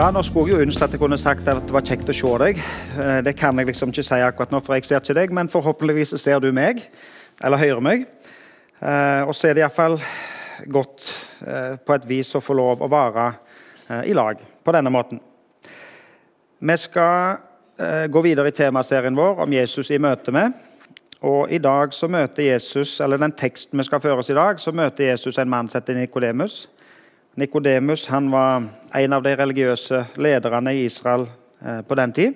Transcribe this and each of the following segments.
Ja, nå skulle jeg jo ønske at jeg kunne sagt at det var kjekt å se deg. Eh, Det kan jeg liksom ikke si akkurat nå, for jeg ser ikke deg, men forhåpentligvis ser du meg, eller hører meg. Eh, Og så er det iallfall godt eh, på et vis å få lov å være i lag på denne måten. Vi skal gå videre i temaserien vår om Jesus i møte med. Og i dag så møter Jesus, eller den teksten vi skal føre oss i dag, så møter Jesus en mann som heter Nikodemus. Nikodemus var en av de religiøse lederne i Israel eh, på den tid.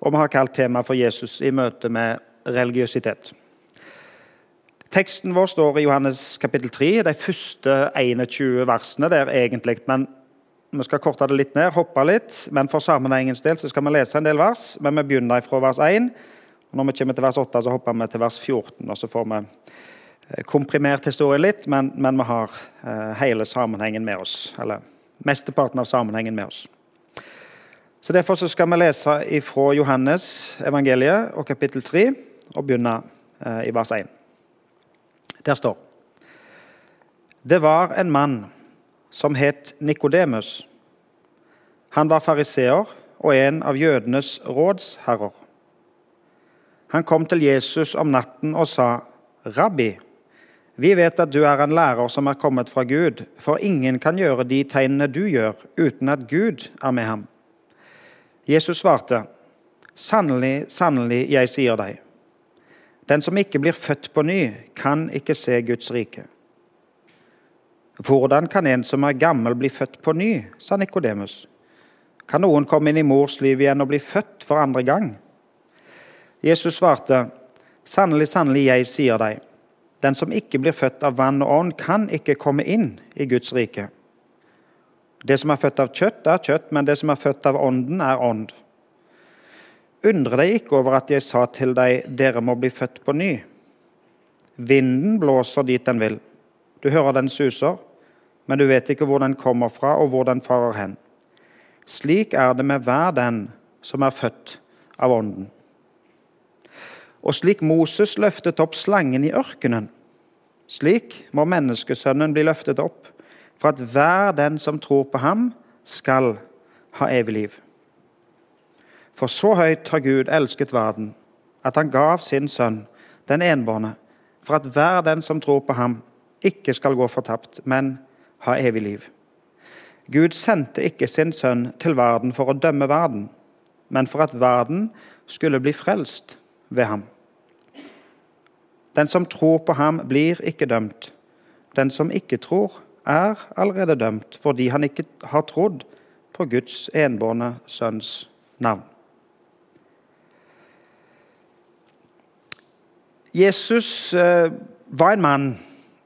Og vi har kalt temaet for Jesus i møte med religiøsitet. Teksten vår står i Johannes kapittel 3, de første 21 versene der egentlig. Men vi skal korte det litt ned, hoppe litt. Men for sammenhengens del så skal vi lese en del vers. Men vi begynner fra vers 1. Og når vi kommer til vers 8, så hopper vi til vers 14. og så får vi komprimert historien litt, men, men vi har eh, hele sammenhengen med oss. Eller mesteparten av sammenhengen med oss. Så Derfor så skal vi lese fra Johannes evangeliet og kapittel 3 og begynne eh, i vers 1. Der står Det var en mann som het Nikodemus. Han var fariseer og en av jødenes rådsherrer. Han kom til Jesus om natten og sa, 'Rabbi, vi vet at du er en lærer som er kommet fra Gud, for ingen kan gjøre de tegnene du gjør, uten at Gud er med ham.' Jesus svarte, 'Sannelig, sannelig, jeg sier deg:" Den som ikke blir født på ny, kan ikke se Guds rike. Hvordan kan en som er gammel, bli født på ny? sa Nikodemus. Kan noen komme inn i mors liv igjen og bli født for andre gang? Jesus svarte, Sannelig, sannelig, jeg sier deg, den som ikke blir født av vann og ånd, kan ikke komme inn i Guds rike. Det som er født av kjøtt, er kjøtt, men det som er født av ånden, er ånd. Undre deg ikke over at jeg sa til deg, dere må bli født på ny. Vinden blåser dit den vil. Du hører den suser, men du vet ikke hvor den kommer fra, og hvor den farer hen. Slik er det med hver den som er født av Ånden. Og slik Moses løftet opp slangen i ørkenen, slik må menneskesønnen bli løftet opp, for at hver den som tror på ham, skal ha evig liv. For så høyt har Gud elsket verden, at han gav sin sønn, den enbårne, for at hver den som tror på ham, ikke skal gå fortapt, men ha evig liv. Gud sendte ikke sin sønn til verden for å dømme verden, men for at verden skulle bli frelst ved ham. Den som tror på ham, blir ikke dømt. Den som ikke tror, er allerede dømt fordi han ikke har trodd på Guds enbårne sønns navn. Jesus eh, var en mann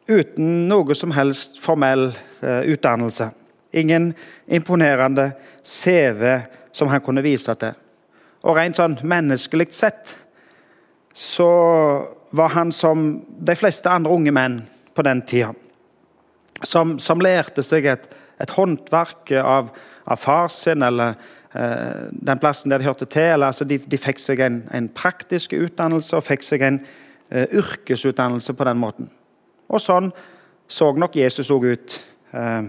uten noe som helst formell eh, utdannelse. Ingen imponerende CV som han kunne vise til. Og rent sånn menneskelig sett så var han som de fleste andre unge menn på den tida. Som, som lærte seg et, et håndverk av, av far sin, eller eh, den plassen der de hørte til. Eller, altså, de, de, fikk seg en, en, praktisk utdannelse og fikk seg en eh, yrkesutdannelse på den måten. Og sånn så nok Jesus òg ut, eh,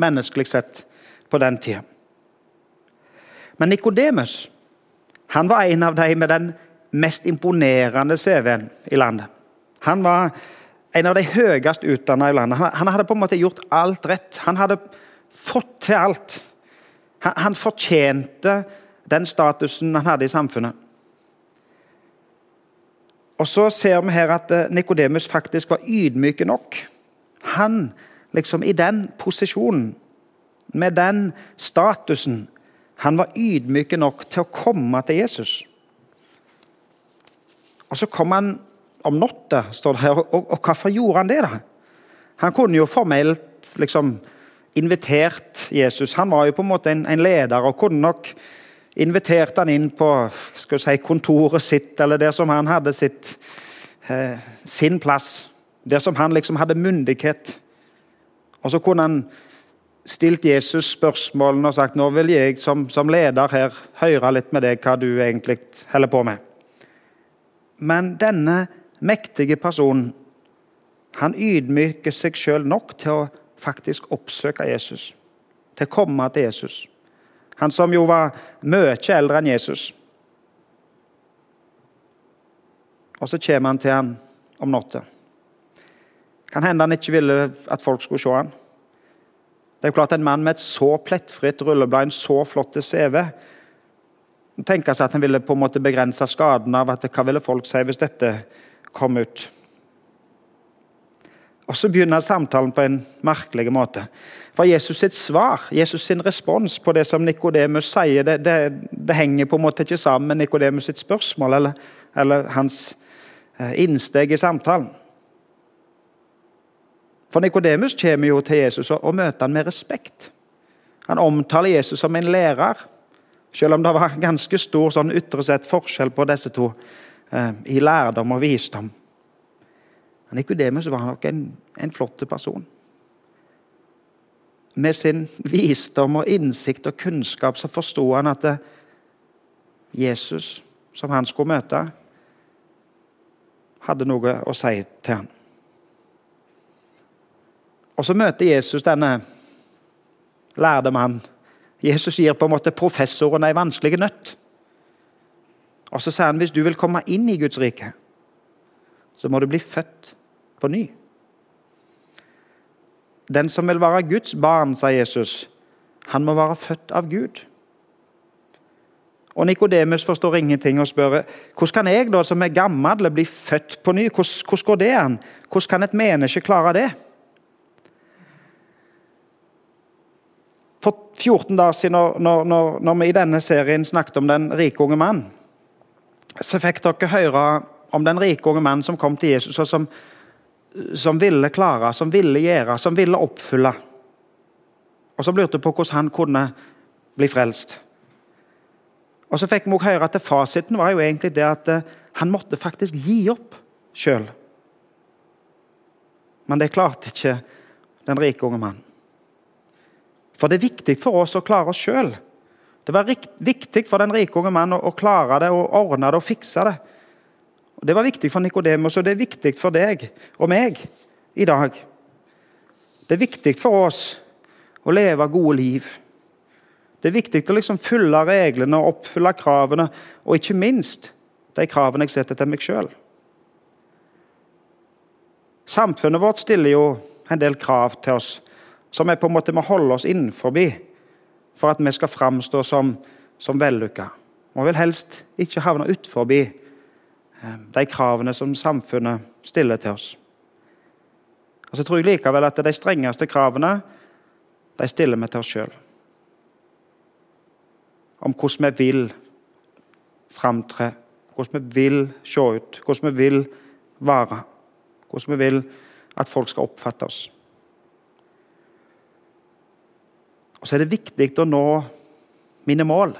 menneskelig sett, på den tida. Men Nikodemus var en av de med den mest imponerende CV-en i landet. Han var en av de høyest utdanna i landet. Han, hadde på en måte gjort alt rett. Han hadde fått til alt. Han, han fortjente den statusen han hadde i samfunnet. Og så ser vi her at eh, Nikodemus faktisk var ydmyk nok. Han, liksom i den posisjonen, med den statusen, han var ydmyk nok til å komme til Jesus. Og så kom han om natta, står det her. Og, og, hvorfor gjorde han det? da? Han kunne jo formelt liksom invitert Jesus. Han var jo på en måte en, en leder og kunne nok invitert han inn på si, kontoret sitt, eller der som han hadde sitt, eh, sin plass. Der som han liksom hadde myndighet. Og så kunne han stilt Jesus spørsmålene og sagt nå vil jeg som, som leder her høre litt med deg hva du egentlig holder på med. Men denne mektige personen han ydmyker seg sjøl nok til å faktisk oppsøke Jesus. Til å komme til Jesus. Han som jo var mye eldre enn Jesus. Og så kommer han til ham om natta. Kan hende han ikke ville at folk skulle se ham. Det er jo klart En mann med et så plettfritt rulleblad, en så flott CV tenker seg at han ville på en måte begrense skaden av at hva ville folk si hvis dette kom ut. Og Så begynner samtalen på en merkelig måte. For Jesus sitt svar, Jesus sin respons på det som Nikodemus sier, det, det, det, henger på en måte ikke sammen med Nikodemus sitt spørsmål eller, eller hans eh, innsteg i samtalen. For Nikodemus kommer jo til Jesus og, og møter han med respekt. Han omtaler Jesus som en lærer, selv om det var ganske stor sånn ytre sett forskjell på disse to eh, i lærdom og visdom. Men Nikodemus var nok en, en flott person. Med sin visdom og innsikt og kunnskap så forsto han at det, Jesus, som han skulle møte, hadde noe å si til ham. Og så møter Jesus denne lærde mann. Jesus gir på en måte professoren ei vanskelig nøtt. Og så sier han hvis du vil komme inn i Guds rike, så må du bli født på ny. Den som vil være Guds barn, sa Jesus, han må være født av Gud. Og Nikodemus forstår ingenting og spør hvordan kan jeg da, som er gammel, bli født på ny. Hvordan, hvordan går det an? Hvordan kan et menneske klare det? For 14 dager siden, når, når, når, vi i denne serien snakket om den rike unge mann, så fikk dere høre om den rike unge mannen som kom til Jesus, og som, som ville klare, som ville gjøre, som ville oppfylle. Og så lurte på hvordan han kunne bli frelst. Og så fikk vi også høre at Fasiten var jo egentlig det at eh, han måtte faktisk gi opp sjøl. Men det klarte ikke den rike unge mannen. For det er viktig for oss å klare oss sjøl. Det var viktig for den rike unge mannen å klare det og ordne det og fikse det. Det var viktig for Nikodemus, og det er viktig for deg og meg i dag. Det er viktig for oss å leve gode liv. Det er viktig å liksom følge reglene og oppfylle kravene, og ikke minst de kravene jeg setter til meg sjøl. Samfunnet vårt stiller jo en del krav til oss som vi på en måte må holde oss innenfor for at vi skal framstå som, som vellykka. Vi vil helst ikke havne utenfor eh, de kravene som samfunnet stiller til oss. Og så tror jeg likevel at de strengeste kravene de stiller vi til oss sjøl. Om hvordan vi vil framtre, hvordan vi vil se ut, hvordan vi vil være. Hvordan vi vil at folk skal oppfatte oss. Og så er det viktig å nå mine mål.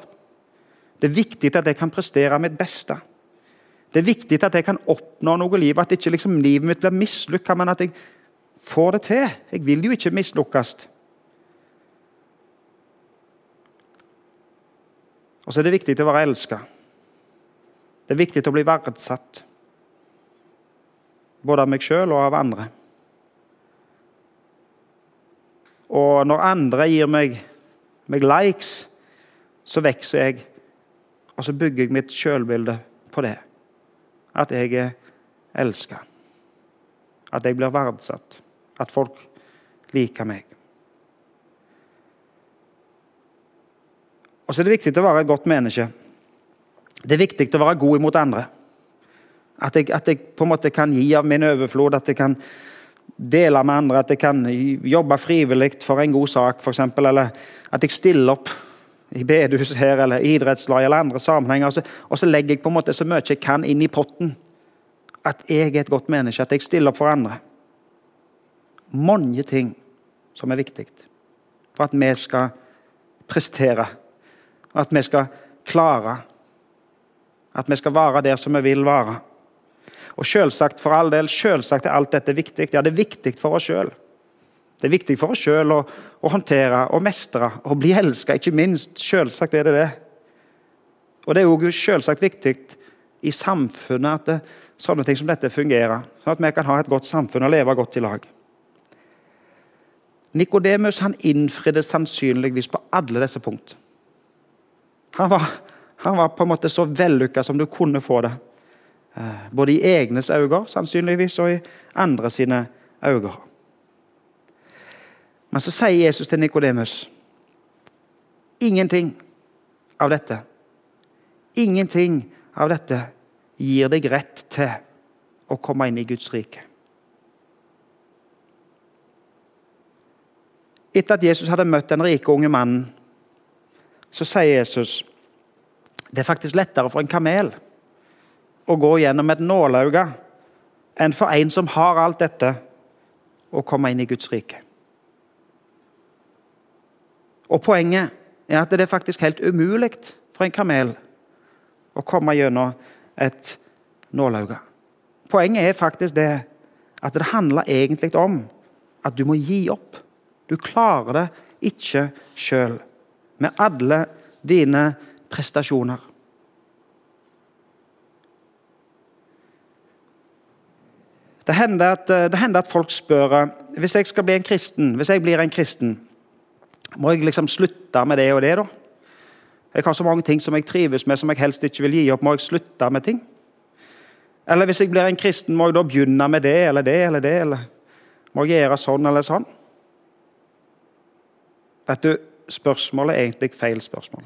Det er viktig at jeg kan prestere mitt beste. Det er viktig at jeg kan oppnå noe i livet, at ikke liksom livet mitt blir mislykka, men at jeg får det til. Jeg vil jo ikke mislykkes. Og så er det viktig å være elska. Det er viktig å bli verdsatt. Både av meg sjøl og av andre. Og når andre gir meg, meg likes, så vokser jeg. Og så bygger jeg mitt sjølbilde på det. At jeg er elska. At jeg blir verdsatt. At folk liker meg. Og så er det viktig å være et godt menneske. Det er viktig å være god imot andre. At jeg, at jeg på en måte kan gi av min overflod. At jeg kan dele med andre, at jeg kan jobbe frivillig for en god sak, f.eks. Eller at jeg stiller opp i bedehus her, eller idrettslag eller andre sammenhenger. Og så, og så, legger jeg på en måte så mye jeg kan inn i potten. At jeg er et godt menneske, at jeg stiller opp for andre. Mange ting som er viktig for at vi skal prestere. At vi skal klare. At vi skal være der som vi vil være. Og selvsagt for all del, selvsagt er alt dette viktig. Ja, det er viktig for oss sjøl. Det er viktig for oss sjøl å, å, håndtere og mestre og bli elska, ikke minst. Selvsagt er det det. Og det er jo selvsagt viktig i samfunnet at det, sånne ting som dette fungerer. Sånn at vi kan ha et godt samfunn og leve godt i lag. Nikodemus innfridde sannsynligvis på alle disse punkt. Han var, han var på en måte så vellykka som du kunne få det. Eh, både i egnes øyne, sannsynligvis, og i andre sine øyne. Men så sier Jesus til Nikodemus ingenting av dette. Ingenting av dette gir deg rett til å komme inn i Guds rike. Etter at Jesus hadde møtt den rike unge mannen, så sier Jesus det er faktisk lettere for en kamel å gå gjennom et nålauge enn for en som har alt dette, å komme inn i Guds rike. Og Poenget er at det er faktisk helt umulig for en kamel å komme gjennom et nålauge. Poenget er faktisk det at det handler egentlig om at du må gi opp. Du klarer det ikke sjøl, med alle dine prestasjoner. Det hender, at, det hender, at, folk spør hvis jeg skal bli en kristen, hvis jeg blir en kristen, må jeg liksom slutte med det og det. da? Jeg har så mange ting som jeg trives med, som jeg helst ikke vil gi opp. Må jeg slutte med ting? Eller hvis jeg blir en kristen, må jeg da begynne med det eller det eller det? Eller må jeg gjøre sånn eller sånn? Vet du, Spørsmålet er egentlig feil spørsmål.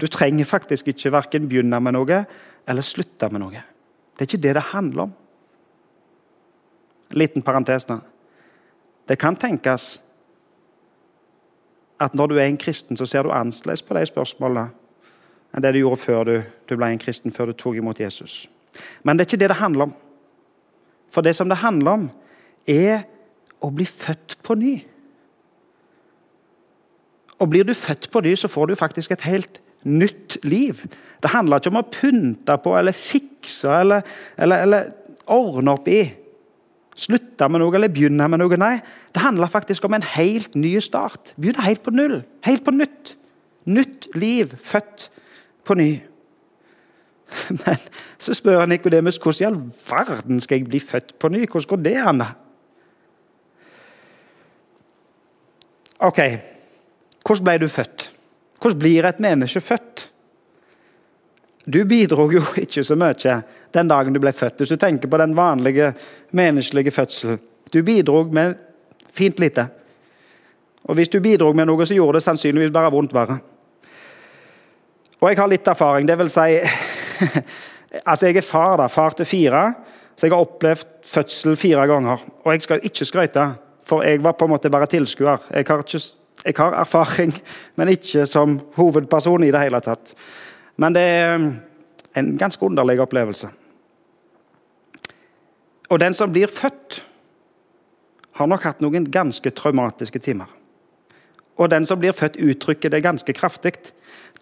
Du trenger faktisk ikke verken begynne med noe eller slutte med noe. Det er ikke det det handler om. En liten parentes. da. Det kan tenkes at når du er en kristen, så ser du annerledes på de spørsmålene enn det du gjorde før du, du, ble en kristen, før du tok imot Jesus. Men det er ikke det det handler om. For det som det handler om, er å bli født på ny. Og blir du født på ny, så får du faktisk et helt nytt liv. Det handler ikke om å pynte på eller fikse eller, eller, eller ordne opp i slutte med noe eller begynne med noe. Nei, det handler faktisk om en helt ny start. Begynne helt på null. Helt på nytt. Nytt liv, født på ny. Men så spør Nikodemus hvordan i all verden skal jeg bli født på ny. Hvordan går det an? Ok, hvordan ble du født? Hvordan blir et menneske født? Du bidro jo ikke så mye den dagen du ble født. Hvis du tenker på den vanlige menneskelige fødselen. Du bidro med fint lite. Og hvis du bidro med noe, så gjorde det sannsynligvis bare vondt verre. Og jeg har litt erfaring. Det vil si Altså, jeg er far, da. Far til fire. Så jeg har opplevd fødsel fire ganger. Og jeg skal ikke skryte, for jeg var på en måte bare tilskuer. Jeg, jeg har erfaring, men ikke som hovedperson i det hele tatt. Men det er um, en ganske underlig opplevelse. Og den som blir født, har nok hatt noen ganske traumatiske timer. Og den som blir født, uttrykker det ganske kraftig.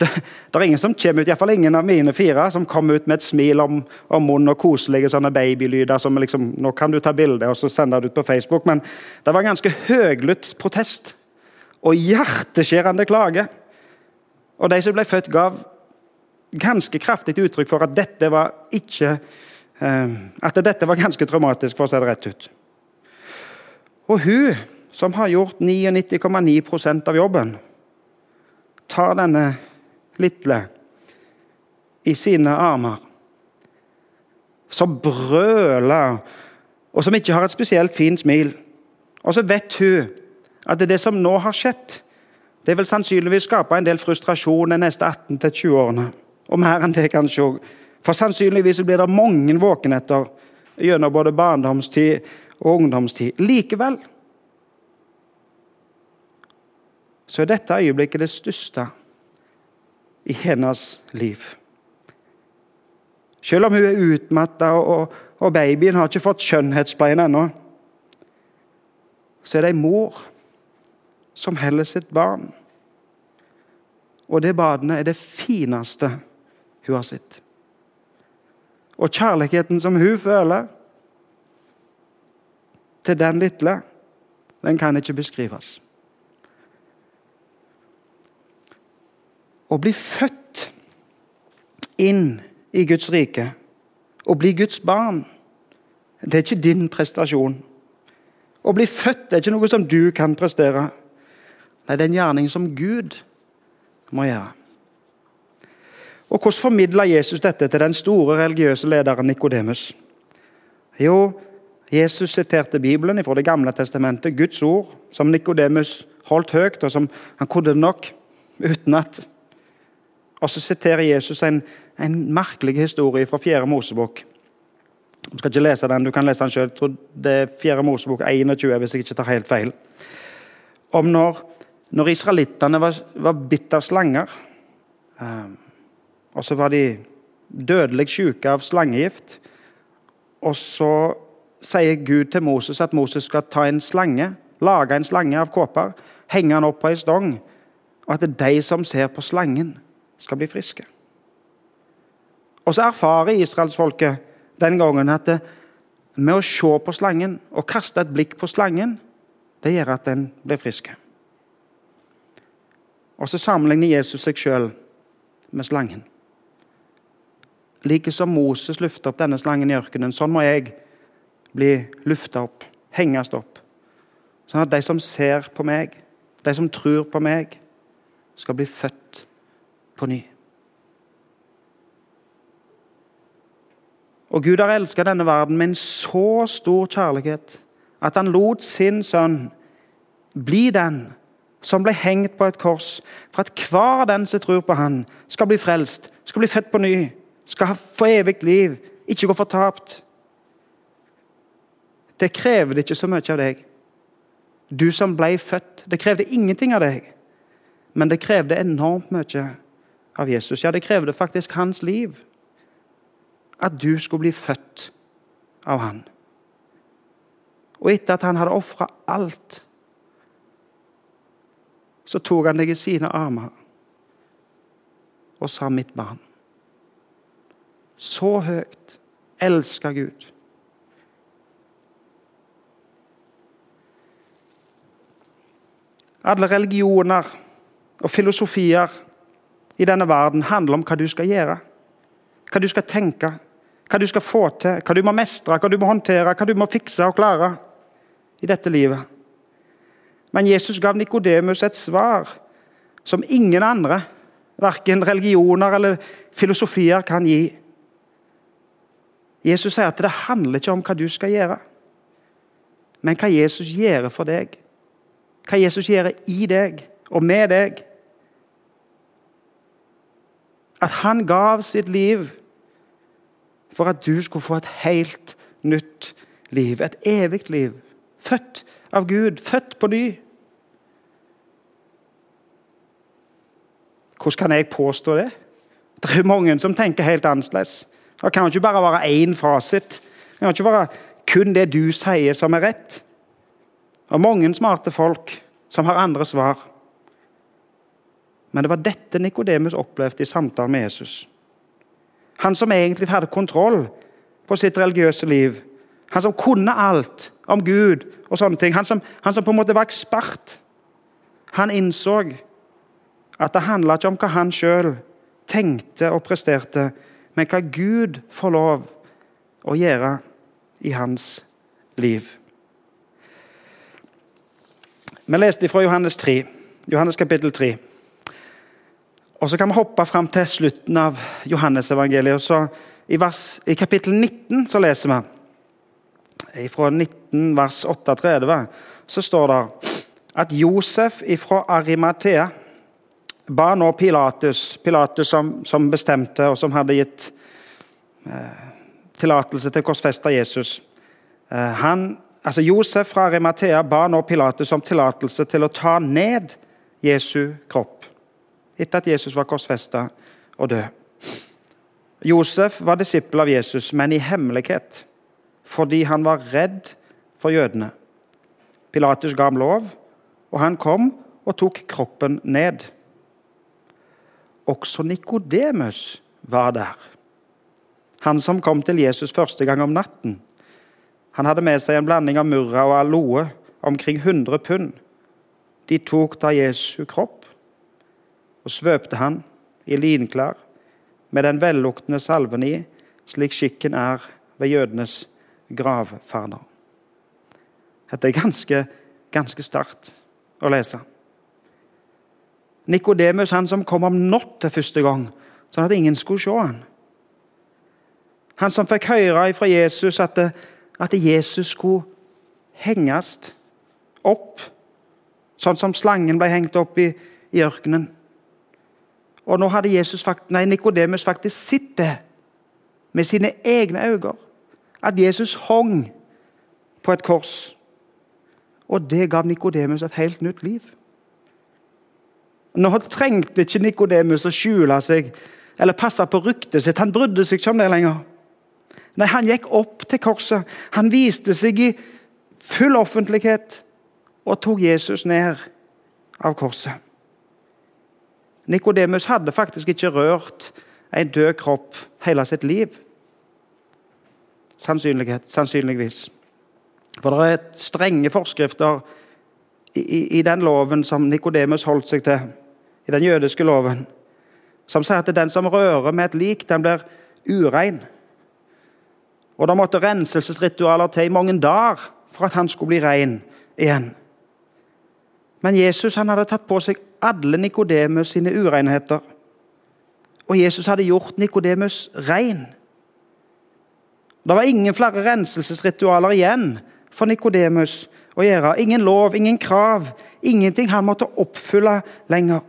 Det, det, er ingen som kommer ut, iallfall ingen av mine fire, som kommer ut med et smil om, om munnen og koselige sånne babylyder som liksom Nå kan du ta bilde og så sende det ut på Facebook. Men det var en ganske høglytt protest og hjerteskjærende klage. Og de som ble født, gav ganske kraftig uttrykk for at dette var ikke eh, at dette var ganske traumatisk, for å si det rett ut. Og hun, som har gjort 99,9% av jobben, tar denne lille i sine armer, som brøler, og som ikke har et spesielt fint smil. Og så vet hun at det som nå har skjedd, det vil sannsynligvis skape en del frustrasjon de neste 18-20 årene. Og mer enn det, kanskje òg. For sannsynligvis blir det mange våkenetter gjennom både barndomstid og ungdomstid. Likevel så er dette øyeblikket det største i hennes liv. Selv om hun er utmatta og, og, babyen har ikke fått skjønnhetspleien ennå, så er det ei mor som heller sitt barn. Og det badende er det fineste hun har sett. Og kjærligheten som hun føler til den lille, den kan ikke beskrives. Å bli født inn i Guds rike, å bli Guds barn, det er ikke din prestasjon. Å bli født det er ikke noe som du kan prestere. Nei, det er en gjerning som Gud må gjøre. Og Hvordan formidla Jesus dette til den store religiøse lederen Nikodemus? Jo, Jesus siterte Bibelen fra Det gamle testamentet, Guds ord, som Nikodemus holdt høyt, og som han kunne nok utenat. Og så siterer Jesus en, en merkelig historie fra 4. Mosebok. Du skal ikke lese den, du kan lese den sjøl. Det er 4. Mosebok 21, hvis jeg ikke tar helt feil. Om når, når israelittene var, var bitt av slanger. Um, og så var de dødelig syke av slangegift. Og så sier Gud til Moses at Moses skal ta en slange, lage en slange av kåper, henge den opp på ei stong, og at de som ser på slangen, skal bli friske. Og så erfarer israelsfolket den gangen at det, med å se på slangen og kaste et blikk på slangen, det gjør at den blir frisk. Og så sammenligner Jesus seg sjøl med slangen. Like som Moses løfter opp denne slangen i ørkenen, sånn må jeg bli lufta opp, henges opp. Sånn at de som ser på meg, de som tror på meg, skal bli født på ny. Og Gud har elsket denne verden med en så stor kjærlighet at han lot sin sønn bli den som ble hengt på et kors, for at hver den som tror på han, skal bli frelst, skal bli født på ny, skal få evig liv, ikke gå fortapt. Det krevde ikke så mye av deg. Du som ble født. Det krevde ingenting av deg, men det krevde enormt mye av Jesus. Ja, det krevde faktisk hans liv. At du skulle bli født av han. Og etter at han hadde ofra alt, så tok han deg i sine armer og sa 'mitt barn'. Så høyt elsker Gud. Alle religioner og filosofier i denne verden handler om hva du skal gjøre. Hva du skal tenke, hva du skal få til, hva du må mestre, hva du må håndtere, hva du må fikse og klare i dette livet. Men Jesus gav Nikodemus et svar som ingen andre, verken religioner eller filosofier, kan gi. Jesus sier at det handler ikke om hva du skal gjøre, men hva Jesus gjør for deg. Hva Jesus gjør i deg og med deg. At han gav sitt liv for at du skulle få et helt nytt liv. Et evig liv. Født av Gud, født på ny. Hvordan kan jeg påstå det? Det er mange som tenker helt annerledes. Det kan ikke bare være én fasit. Det kan ikke være kun det du sier, som er rett. Det er mange smarte folk som har andre svar. Men det var dette Nikodemus opplevde i samtalen med Jesus. Han som egentlig hadde kontroll på sitt religiøse liv. Han som kunne alt om Gud og sånne ting. Han som, han som på en måte var ekspert. Han innså at det handla ikke om hva han sjøl tenkte og presterte, men hva Gud får lov å gjøre i hans liv. Vi leste fra Johannes 3, Johannes kapittel 3. Og Så kan vi hoppe fram til slutten av Johannes-evangeliet. I, I kapittel 19 så leser vi fra 19 vers 38 så står det at Josef fra Arimathea ba nå Pilatus, Pilatus som, som, bestemte og som hadde gitt eh, tillatelse til å korsfeste Jesus. Eh, han, altså Josef fra Arimathea ba nå Pilatus om tillatelse til å ta ned Jesu kropp etter at Jesus var korsfesta og død. Josef var disippel av Jesus, men i hemmelighet, fordi han var redd for jødene. Pilatus ga ham lov, og han kom og tok kroppen ned. Også Nikodemus var der. Han som kom til Jesus første gang om natten. Han hadde med seg en blanding av murra og aloe, omkring 100 pund. De tok da Jesu kropp og svøpte han i linklær med den velluktende salven i, slik skikken er ved jødenes gravferder. Dette er ganske, ganske sterkt å lese. Nikodemus, han som kom om natta første gang, sånn at ingen skulle se han. Han som fikk høre fra Jesus at, at Jesus skulle henges opp, sånn som slangen ble hengt opp i, i ørkenen. Og nå hadde Nikodemus faktisk sett det med sine egne øyne. At Jesus hang på et kors. Og det gav Nikodemus et helt nytt liv. Nå trengte ikke Nikodemus å skjule seg eller passe på ryktet sitt. Han brydde seg ikke om det lenger. Nei, Han gikk opp til korset. Han viste seg i full offentlighet og tok Jesus ned av korset. Nikodemus hadde faktisk ikke rørt en død kropp hele sitt liv. Sannsynligvis. For det er strenge forskrifter i, i, i den loven som Nikodemus holdt seg til, i den jødiske loven, som sier at den som rører med et lik, den blir urein. Og det måtte renselsesritualer til i mange dager for at han skulle bli rein igjen. Men Jesus han hadde tatt på seg alle Nikodemus sine urenheter. Og Jesus hadde gjort Nikodemus rein. Det var ingen flere renselsesritualer igjen for Nikodemus å gjøre. Ingen lov, ingen krav, ingenting han måtte oppfylle lenger.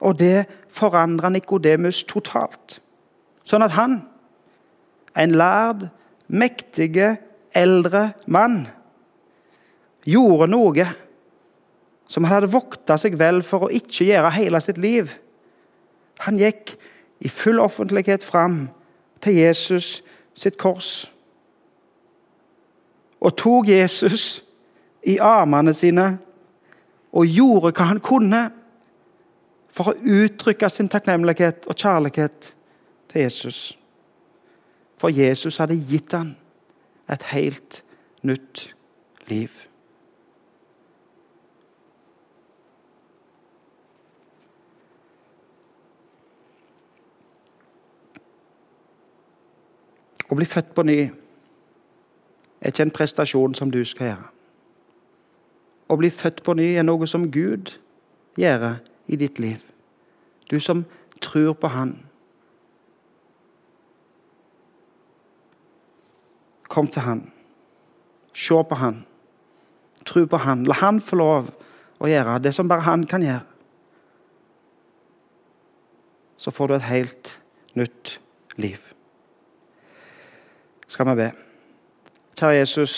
Og det forandra Nikodemus totalt. Sånn at han, en lærd, mektige, eldre mann, gjorde noe som han hadde vokta seg vel for å ikke gjøre hele sitt liv. Han gikk i full offentlighet fram til Jesus sitt kors og tok Jesus i armene sine og gjorde hva han kunne for å uttrykke sin takknemlighet og kjærlighet til Jesus. For Jesus hadde gitt ham et helt nytt liv. Å bli født på ny er ikke en prestasjon som du skal gjøre. Å bli født på ny er noe som Gud gjør i ditt liv. Du som tror på Han. Kom til Han. Se på Han. Tro på Han. La Han få lov å gjøre det som bare Han kan gjøre. Så får du et helt nytt liv skal vi be. Kjære Jesus.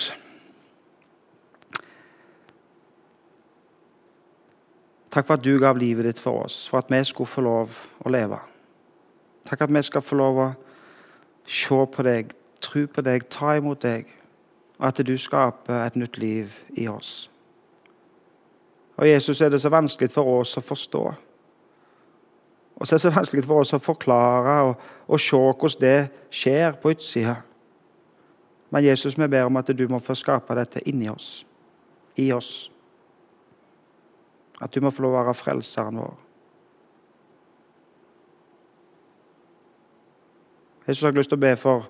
Takk for at du gav livet ditt for oss, for at vi skulle få lov å leve. Takk at vi skal få lov å se på deg, tro på deg, ta imot deg, og at du skaper et nytt liv i oss. Og Jesus er det så vanskelig for oss å forstå. Og så er det så vanskelig for oss å forklare og, og se hvordan det skjer på utsida. Men Jesus, vi ber om at du må få skape dette inni oss, i oss. At du må få lov å være frelseren vår. Jeg har lyst til å be for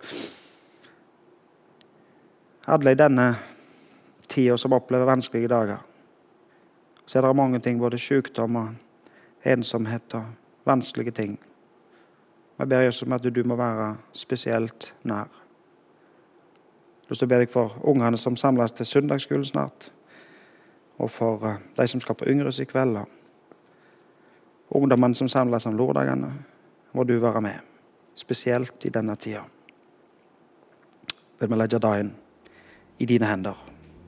alle i denne tida som opplever vanskelige dager. Så er det mange ting, både sykdom og ensomhet og vanskelige ting. Jeg ber Jesus om at du må være spesielt nær lyst til å be deg for ungene som samles til søndagsskolen snart. Og for eh, de som skal på Yngres i kveld. og Ungdommene som samles om lørdagene. Må du være med, spesielt i denne tida. Vil vi legge dagen i dine hender,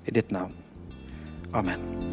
i ditt navn. Amen.